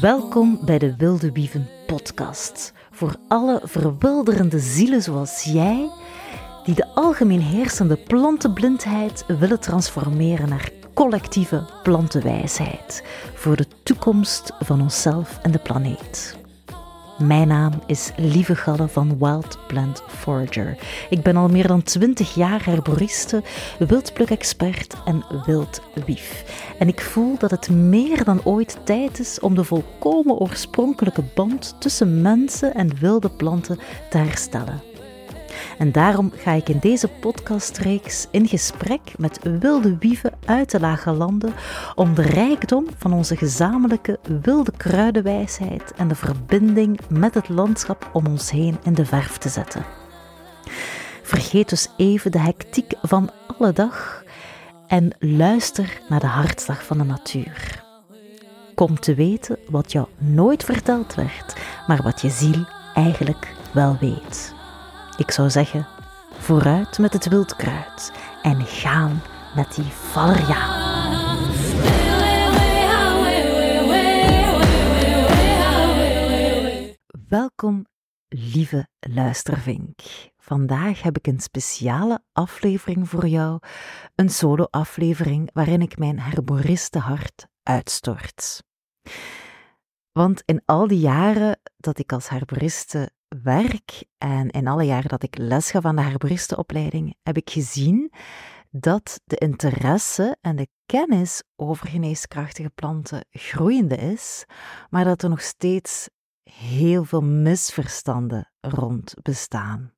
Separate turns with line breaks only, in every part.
Welkom bij de Wilde Wieven podcast. Voor alle verwilderende zielen zoals jij, die de algemeen heersende plantenblindheid willen transformeren naar collectieve plantenwijsheid voor de toekomst van onszelf en de planeet. Mijn naam is Lieve Galle van Wild Plant Forager. Ik ben al meer dan 20 jaar herboriste, wildpluk-expert en wildwief. En ik voel dat het meer dan ooit tijd is om de volkomen oorspronkelijke band tussen mensen en wilde planten te herstellen. En daarom ga ik in deze podcastreeks in gesprek met wilde wieven uit de lage landen om de rijkdom van onze gezamenlijke wilde kruidenwijsheid en de verbinding met het landschap om ons heen in de verf te zetten. Vergeet dus even de hectiek van alle dag en luister naar de hartslag van de natuur. Kom te weten wat jou nooit verteld werd, maar wat je ziel eigenlijk wel weet. Ik zou zeggen, vooruit met het wildkruid en gaan met die valeriaan. Welkom, lieve luistervink. Vandaag heb ik een speciale aflevering voor jou, een solo-aflevering waarin ik mijn herboriste hart uitstort. Want in al die jaren dat ik als herboriste werk en in alle jaren dat ik les gaf aan de herboristenopleiding, heb ik gezien dat de interesse en de kennis over geneeskrachtige planten groeiende is, maar dat er nog steeds heel veel misverstanden rond bestaan.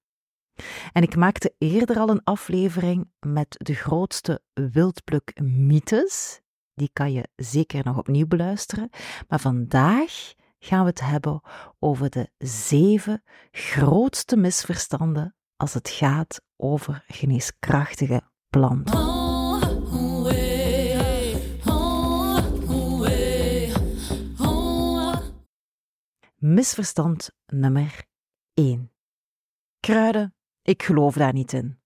En ik maakte eerder al een aflevering met de grootste wildpluk-mythes. Die kan je zeker nog opnieuw beluisteren. Maar vandaag gaan we het hebben over de zeven grootste misverstanden als het gaat over geneeskrachtige planten. Misverstand nummer 1. Kruiden, ik geloof daar niet in.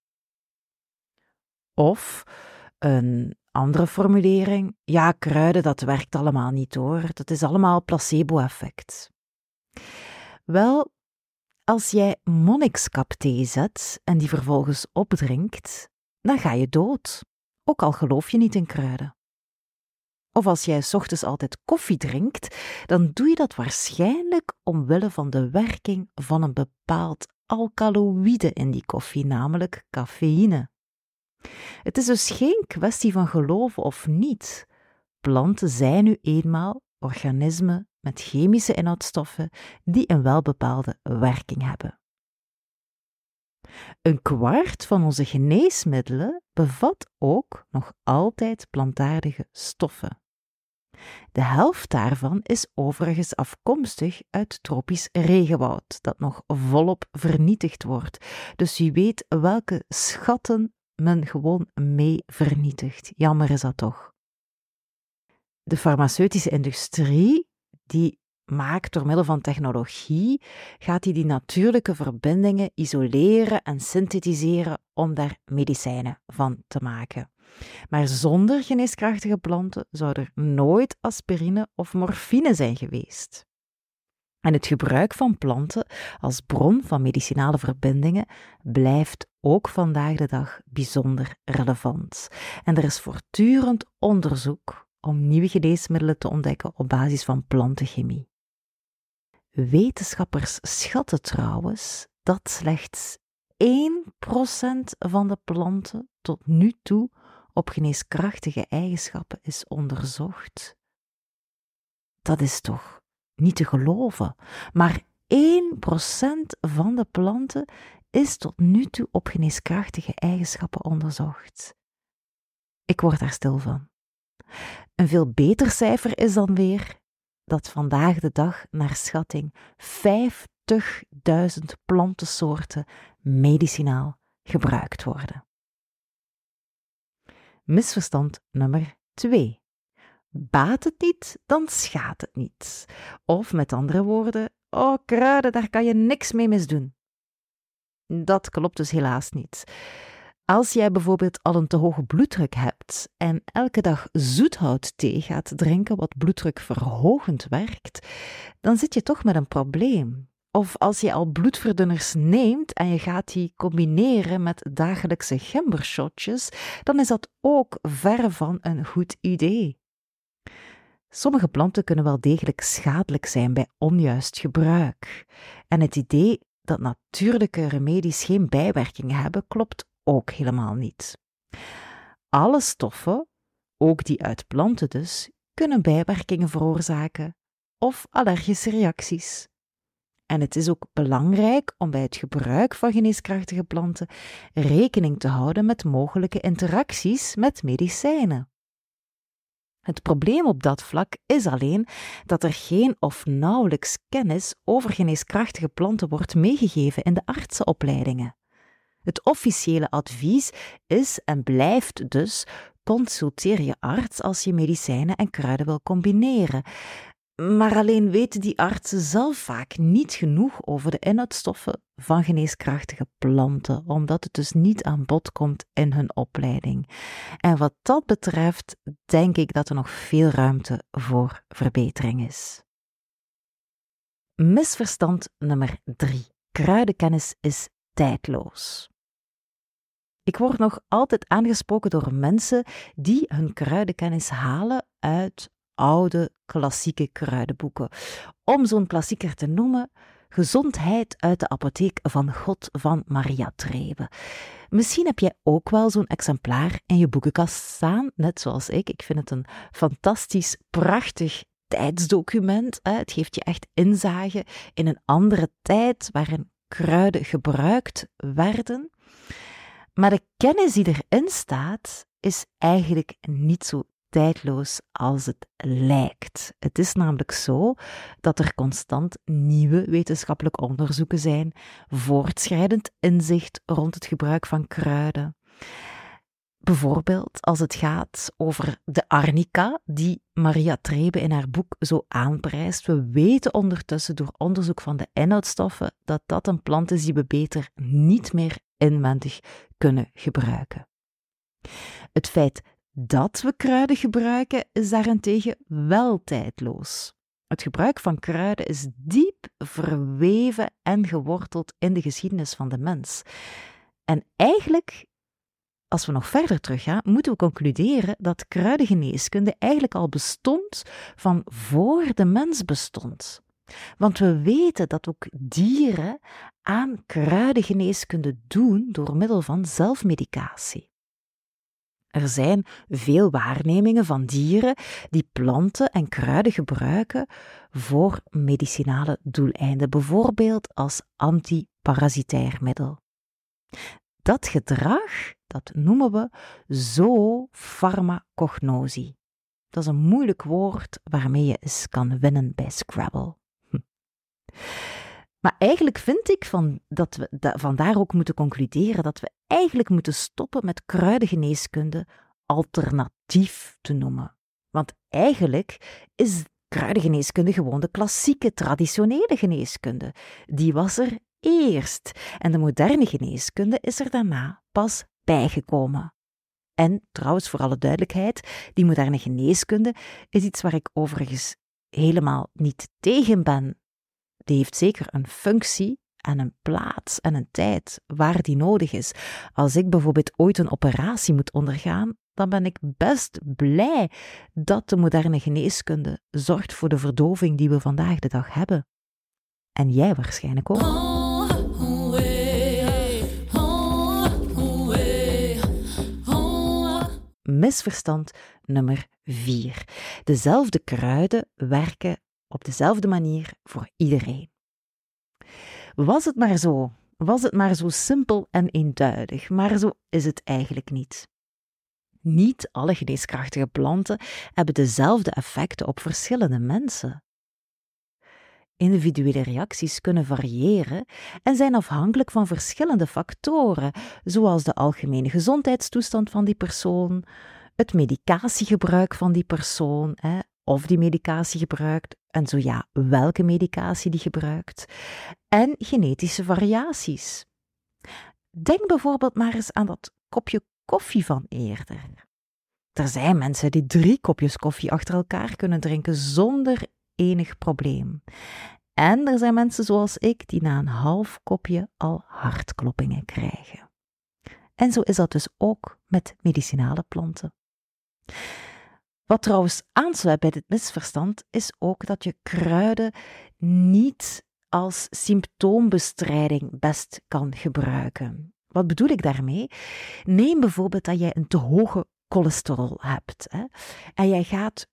Of een andere formulering, ja, kruiden, dat werkt allemaal niet hoor. Dat is allemaal placebo-effect. Wel, als jij monnikskapthee zet en die vervolgens opdrinkt, dan ga je dood, ook al geloof je niet in kruiden. Of als jij ochtends altijd koffie drinkt, dan doe je dat waarschijnlijk omwille van de werking van een bepaald alkaloïde in die koffie, namelijk cafeïne. Het is dus geen kwestie van geloven of niet. Planten zijn nu eenmaal organismen met chemische inhoudstoffen die een welbepaalde werking hebben. Een kwart van onze geneesmiddelen bevat ook nog altijd plantaardige stoffen. De helft daarvan is overigens afkomstig uit tropisch regenwoud, dat nog volop vernietigd wordt. Dus wie weet welke schatten men gewoon mee vernietigt. Jammer is dat toch. De farmaceutische industrie, die maakt door middel van technologie, gaat die die natuurlijke verbindingen isoleren en synthetiseren om daar medicijnen van te maken. Maar zonder geneeskrachtige planten zou er nooit aspirine of morfine zijn geweest. En het gebruik van planten als bron van medicinale verbindingen blijft ook vandaag de dag bijzonder relevant. En er is voortdurend onderzoek om nieuwe geneesmiddelen te ontdekken op basis van plantenchemie. Wetenschappers schatten trouwens dat slechts 1% van de planten tot nu toe op geneeskrachtige eigenschappen is onderzocht. Dat is toch niet te geloven. Maar 1% van de planten is tot nu toe op geneeskrachtige eigenschappen onderzocht. Ik word daar stil van. Een veel beter cijfer is dan weer dat vandaag de dag naar schatting 50.000 plantensoorten medicinaal gebruikt worden. Misverstand nummer 2. Baat het niet, dan schaadt het niet. Of met andere woorden, oh kruiden, daar kan je niks mee misdoen. Dat klopt dus helaas niet. Als jij bijvoorbeeld al een te hoge bloeddruk hebt en elke dag zoethoutthee gaat drinken, wat bloeddrukverhogend werkt, dan zit je toch met een probleem. Of als je al bloedverdunners neemt en je gaat die combineren met dagelijkse gembershotjes, dan is dat ook verre van een goed idee. Sommige planten kunnen wel degelijk schadelijk zijn bij onjuist gebruik. En het idee dat natuurlijke remedies geen bijwerkingen hebben, klopt ook helemaal niet. Alle stoffen, ook die uit planten dus, kunnen bijwerkingen veroorzaken of allergische reacties. En het is ook belangrijk om bij het gebruik van geneeskrachtige planten rekening te houden met mogelijke interacties met medicijnen. Het probleem op dat vlak is alleen dat er geen of nauwelijks kennis over geneeskrachtige planten wordt meegegeven in de artsenopleidingen. Het officiële advies is en blijft dus: consulteer je arts als je medicijnen en kruiden wil combineren. Maar alleen weten die artsen zelf vaak niet genoeg over de inhoudstoffen van geneeskrachtige planten, omdat het dus niet aan bod komt in hun opleiding. En wat dat betreft, denk ik dat er nog veel ruimte voor verbetering is. Misverstand nummer 3. Kruidenkennis is tijdloos. Ik word nog altijd aangesproken door mensen die hun kruidenkennis halen uit oude klassieke kruidenboeken. Om zo'n klassieker te noemen, Gezondheid uit de apotheek van God van Maria Trebe. Misschien heb jij ook wel zo'n exemplaar in je boekenkast staan, net zoals ik. Ik vind het een fantastisch, prachtig tijdsdocument. Het geeft je echt inzage in een andere tijd waarin kruiden gebruikt werden. Maar de kennis die erin staat, is eigenlijk niet zo tijdloos als het lijkt. Het is namelijk zo dat er constant nieuwe wetenschappelijke onderzoeken zijn, voortschrijdend inzicht rond het gebruik van kruiden. Bijvoorbeeld als het gaat over de arnica, die Maria Trebe in haar boek zo aanprijst. We weten ondertussen door onderzoek van de inhoudstoffen dat dat een plant is die we beter niet meer inwendig kunnen gebruiken. Het feit dat we kruiden gebruiken is daarentegen wel tijdloos. Het gebruik van kruiden is diep verweven en geworteld in de geschiedenis van de mens. En eigenlijk, als we nog verder teruggaan, moeten we concluderen dat kruidengeneeskunde eigenlijk al bestond van voor de mens bestond. Want we weten dat ook dieren aan kruidengeneeskunde doen door middel van zelfmedicatie. Er zijn veel waarnemingen van dieren die planten en kruiden gebruiken voor medicinale doeleinden, bijvoorbeeld als antiparasitair middel. Dat gedrag, dat noemen we zoofarmacognosie. Dat is een moeilijk woord waarmee je eens kan winnen bij Scrabble. Hm. Maar eigenlijk vind ik van dat we da vandaar ook moeten concluderen dat we eigenlijk moeten stoppen met kruidengeneeskunde alternatief te noemen. Want eigenlijk is kruidengeneeskunde gewoon de klassieke, traditionele geneeskunde. Die was er eerst. En de moderne geneeskunde is er daarna pas bijgekomen. En trouwens, voor alle duidelijkheid, die moderne geneeskunde is iets waar ik overigens helemaal niet tegen ben die heeft zeker een functie en een plaats en een tijd waar die nodig is. Als ik bijvoorbeeld ooit een operatie moet ondergaan, dan ben ik best blij dat de moderne geneeskunde zorgt voor de verdoving die we vandaag de dag hebben. En jij waarschijnlijk ook. Misverstand nummer 4. Dezelfde kruiden werken op dezelfde manier voor iedereen. Was het maar zo, was het maar zo simpel en eenduidig, maar zo is het eigenlijk niet. Niet alle geneeskrachtige planten hebben dezelfde effecten op verschillende mensen. Individuele reacties kunnen variëren en zijn afhankelijk van verschillende factoren, zoals de algemene gezondheidstoestand van die persoon, het medicatiegebruik van die persoon, of die medicatie gebruikt en zo ja, welke medicatie die gebruikt, en genetische variaties. Denk bijvoorbeeld maar eens aan dat kopje koffie van eerder. Er zijn mensen die drie kopjes koffie achter elkaar kunnen drinken zonder enig probleem. En er zijn mensen zoals ik die na een half kopje al hartkloppingen krijgen. En zo is dat dus ook met medicinale planten. Wat trouwens aansluit bij dit misverstand is ook dat je kruiden niet als symptoombestrijding best kan gebruiken. Wat bedoel ik daarmee? Neem bijvoorbeeld dat jij een te hoge cholesterol hebt hè, en jij gaat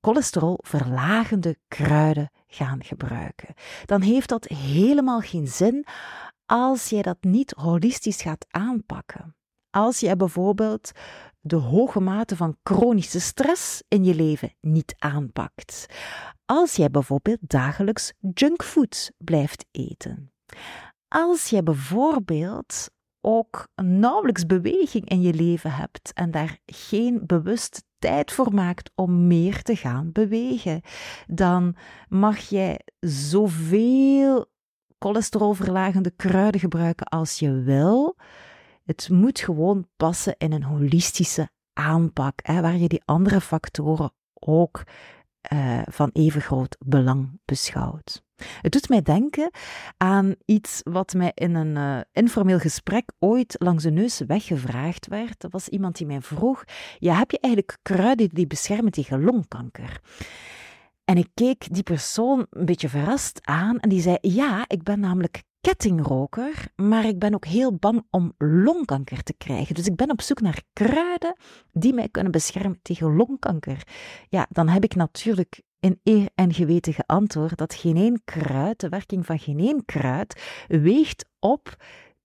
cholesterolverlagende kruiden gaan gebruiken. Dan heeft dat helemaal geen zin als jij dat niet holistisch gaat aanpakken. Als jij bijvoorbeeld de hoge mate van chronische stress in je leven niet aanpakt. Als jij bijvoorbeeld dagelijks junkfood blijft eten. Als jij bijvoorbeeld ook nauwelijks beweging in je leven hebt en daar geen bewust tijd voor maakt om meer te gaan bewegen, dan mag jij zoveel cholesterolverlagende kruiden gebruiken als je wil. Het moet gewoon passen in een holistische aanpak, hè, waar je die andere factoren ook uh, van even groot belang beschouwt. Het doet mij denken aan iets wat mij in een uh, informeel gesprek ooit langs de neus weggevraagd werd. Dat was iemand die mij vroeg: ja, heb je eigenlijk kruiden die beschermen tegen longkanker? En ik keek die persoon een beetje verrast aan en die zei: Ja, ik ben namelijk kettingroker, maar ik ben ook heel bang om longkanker te krijgen. Dus ik ben op zoek naar kruiden die mij kunnen beschermen tegen longkanker. Ja, dan heb ik natuurlijk in eer en geweten geantwoord dat geen één kruid, de werking van geen één kruid, weegt op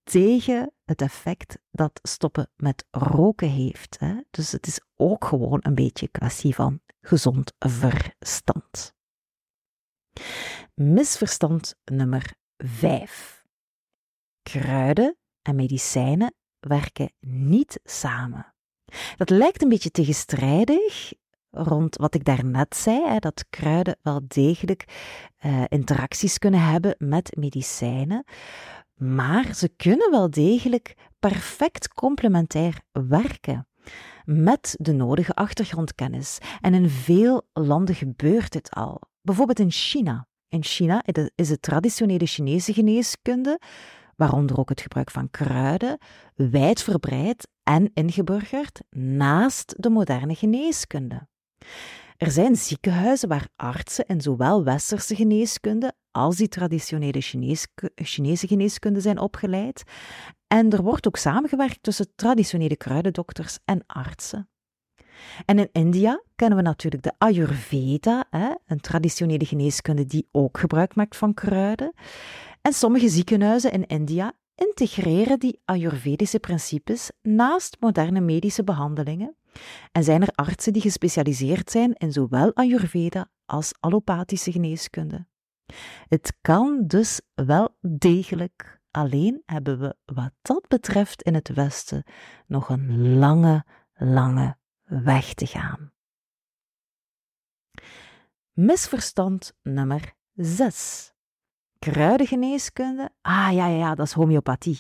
tegen het effect dat stoppen met roken heeft. Hè? Dus het is ook gewoon een beetje kwestie van gezond verstand. Misverstand nummer 5. Kruiden en medicijnen werken niet samen. Dat lijkt een beetje tegenstrijdig rond wat ik daarnet zei, dat kruiden wel degelijk uh, interacties kunnen hebben met medicijnen, maar ze kunnen wel degelijk perfect complementair werken met de nodige achtergrondkennis. En in veel landen gebeurt dit al. Bijvoorbeeld in China. In China is de traditionele Chinese geneeskunde, waaronder ook het gebruik van kruiden, wijdverbreid en ingeburgerd naast de moderne geneeskunde. Er zijn ziekenhuizen waar artsen in zowel westerse geneeskunde als die traditionele Chinese geneeskunde zijn opgeleid. En er wordt ook samengewerkt tussen traditionele kruidendokters en artsen. En in India kennen we natuurlijk de Ayurveda, een traditionele geneeskunde die ook gebruik maakt van kruiden. En sommige ziekenhuizen in India integreren die Ayurvedische principes naast moderne medische behandelingen. En zijn er artsen die gespecialiseerd zijn in zowel Ayurveda als allopathische geneeskunde. Het kan dus wel degelijk, alleen hebben we wat dat betreft in het Westen nog een lange, lange weg te gaan. Misverstand nummer 6. Kruidengeneeskunde? Ah ja, ja, ja, dat is homeopathie.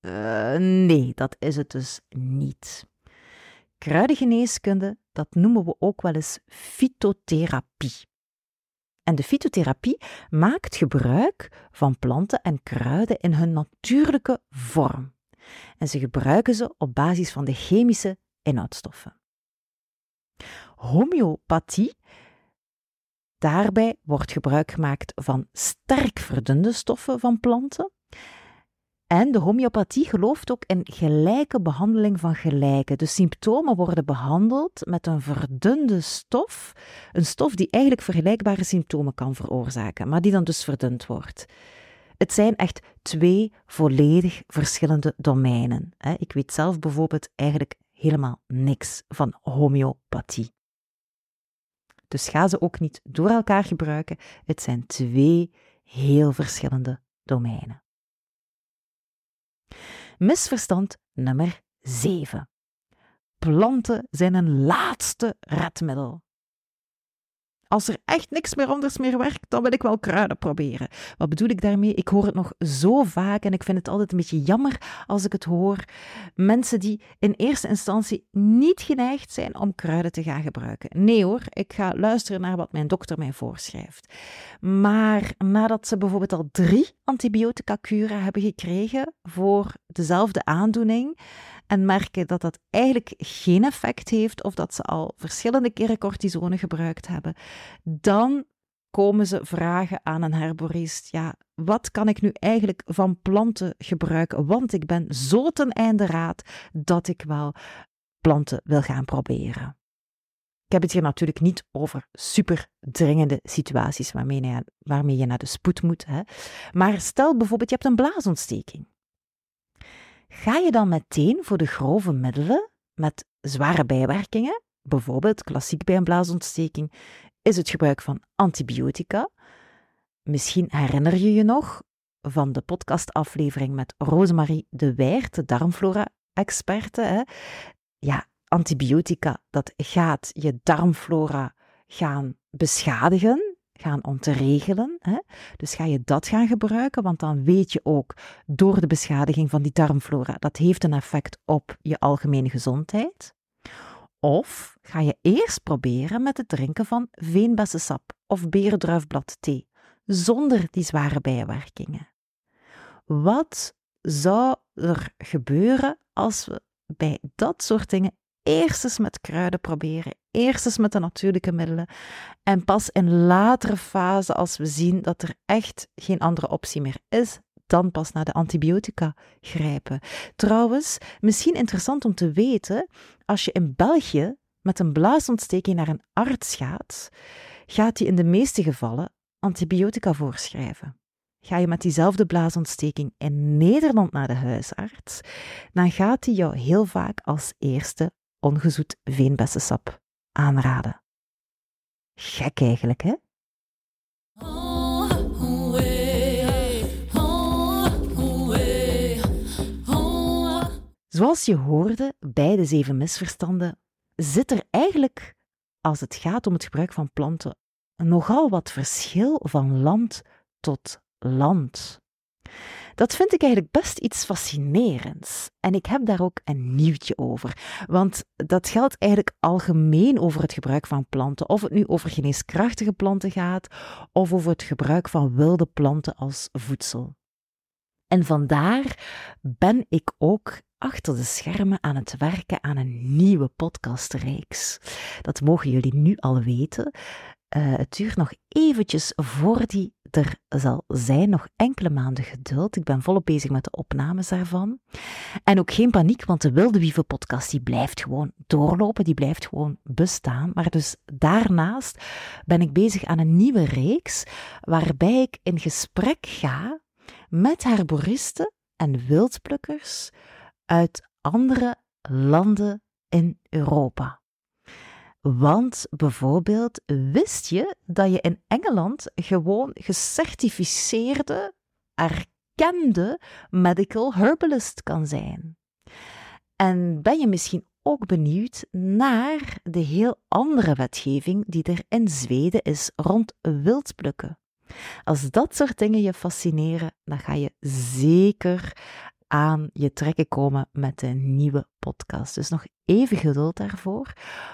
Uh, nee, dat is het dus niet. Kruidengeneeskunde, dat noemen we ook wel eens fytotherapie. En de fytotherapie maakt gebruik van planten en kruiden in hun natuurlijke vorm. En ze gebruiken ze op basis van de chemische inhoudstoffen. Homeopathie, daarbij wordt gebruik gemaakt van sterk verdunde stoffen van planten. En de homeopathie gelooft ook in gelijke behandeling van gelijke. De symptomen worden behandeld met een verdunde stof, een stof die eigenlijk vergelijkbare symptomen kan veroorzaken, maar die dan dus verdund wordt. Het zijn echt twee volledig verschillende domeinen. Ik weet zelf bijvoorbeeld eigenlijk helemaal niks van homeopathie. Dus ga ze ook niet door elkaar gebruiken. Het zijn twee heel verschillende domeinen. Misverstand nummer 7. Planten zijn een laatste redmiddel. Als er echt niks meer anders meer werkt, dan wil ik wel kruiden proberen. Wat bedoel ik daarmee? Ik hoor het nog zo vaak en ik vind het altijd een beetje jammer als ik het hoor. Mensen die in eerste instantie niet geneigd zijn om kruiden te gaan gebruiken. Nee hoor, ik ga luisteren naar wat mijn dokter mij voorschrijft. Maar nadat ze bijvoorbeeld al drie antibiotica-kuren hebben gekregen voor dezelfde aandoening, en merken dat dat eigenlijk geen effect heeft of dat ze al verschillende keren cortisone gebruikt hebben, dan komen ze vragen aan een herborist. Ja, wat kan ik nu eigenlijk van planten gebruiken? Want ik ben zo ten einde raad dat ik wel planten wil gaan proberen. Ik heb het hier natuurlijk niet over super dringende situaties waarmee je, waarmee je naar de spoed moet. Hè. Maar stel bijvoorbeeld, je hebt een blaasontsteking. Ga je dan meteen voor de grove middelen met zware bijwerkingen, bijvoorbeeld klassiek bij een blaasontsteking, is het gebruik van antibiotica. Misschien herinner je je nog van de podcastaflevering met Rosemarie de Weert, de darmflora-experte. Ja, antibiotica, dat gaat je darmflora gaan beschadigen gaan ontregelen. Hè? Dus ga je dat gaan gebruiken, want dan weet je ook door de beschadiging van die darmflora, dat heeft een effect op je algemene gezondheid. Of ga je eerst proberen met het drinken van veenbessensap of berendruifbladthee, zonder die zware bijwerkingen. Wat zou er gebeuren als we bij dat soort dingen eerst eens met kruiden proberen, eerst eens met de natuurlijke middelen en pas in latere fase, als we zien dat er echt geen andere optie meer is, dan pas naar de antibiotica grijpen. Trouwens, misschien interessant om te weten, als je in België met een blaasontsteking naar een arts gaat, gaat hij in de meeste gevallen antibiotica voorschrijven. Ga je met diezelfde blaasontsteking in Nederland naar de huisarts, dan gaat hij jou heel vaak als eerste ongezoet veenbessensap aanraden. Gek eigenlijk, hè? Zoals je hoorde bij de zeven misverstanden, zit er eigenlijk, als het gaat om het gebruik van planten, nogal wat verschil van land tot land. Dat vind ik eigenlijk best iets fascinerends. En ik heb daar ook een nieuwtje over. Want dat geldt eigenlijk algemeen over het gebruik van planten. Of het nu over geneeskrachtige planten gaat, of over het gebruik van wilde planten als voedsel. En vandaar ben ik ook achter de schermen aan het werken aan een nieuwe podcastreeks. Dat mogen jullie nu al weten. Uh, het duurt nog eventjes voor die er zal zijn. Nog enkele maanden geduld. Ik ben volop bezig met de opnames daarvan. En ook geen paniek, want de Wilde Wieven podcast die blijft gewoon doorlopen. Die blijft gewoon bestaan. Maar dus daarnaast ben ik bezig aan een nieuwe reeks waarbij ik in gesprek ga met herboristen en wildplukkers uit andere landen in Europa. Want bijvoorbeeld, wist je dat je in Engeland gewoon gecertificeerde, erkende medical herbalist kan zijn? En ben je misschien ook benieuwd naar de heel andere wetgeving die er in Zweden is rond wildplukken? Als dat soort dingen je fascineren, dan ga je zeker aan je trekken komen met een nieuwe podcast. Dus nog even geduld daarvoor.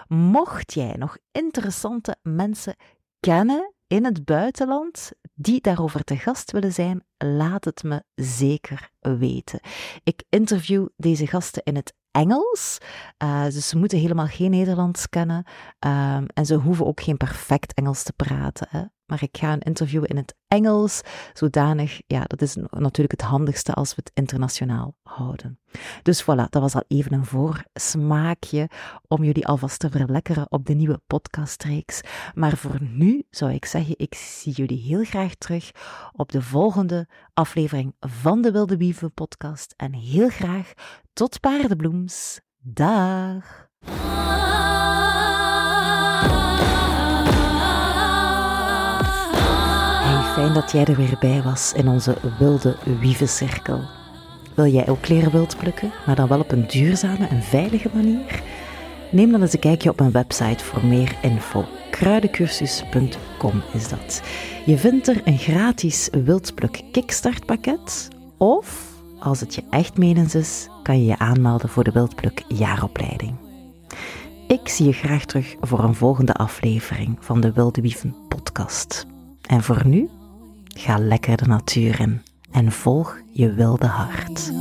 Mocht jij nog interessante mensen kennen in het buitenland die daarover te gast willen zijn, laat het me zeker weten. Ik interview deze gasten in het Engels. Uh, dus ze moeten helemaal geen Nederlands kennen. Um, en ze hoeven ook geen perfect Engels te praten. Hè maar ik ga een interview in het Engels, zodanig, ja, dat is natuurlijk het handigste als we het internationaal houden. Dus voilà, dat was al even een voorsmaakje om jullie alvast te verlekkeren op de nieuwe podcastreeks. Maar voor nu zou ik zeggen, ik zie jullie heel graag terug op de volgende aflevering van de Wilde Wieven podcast. En heel graag tot paardenbloems. Dag! Fijn dat jij er weer bij was in onze wilde wievencirkel. Wil jij ook leren wild plukken, maar dan wel op een duurzame en veilige manier? Neem dan eens een kijkje op mijn website voor meer info. Kruidencursus.com is dat. Je vindt er een gratis wildpluk kickstartpakket of, als het je echt menens is, kan je je aanmelden voor de wildpluk jaaropleiding. Ik zie je graag terug voor een volgende aflevering van de Wilde Wieven podcast. En voor nu, Ga lekker de natuur in en volg je wilde hart.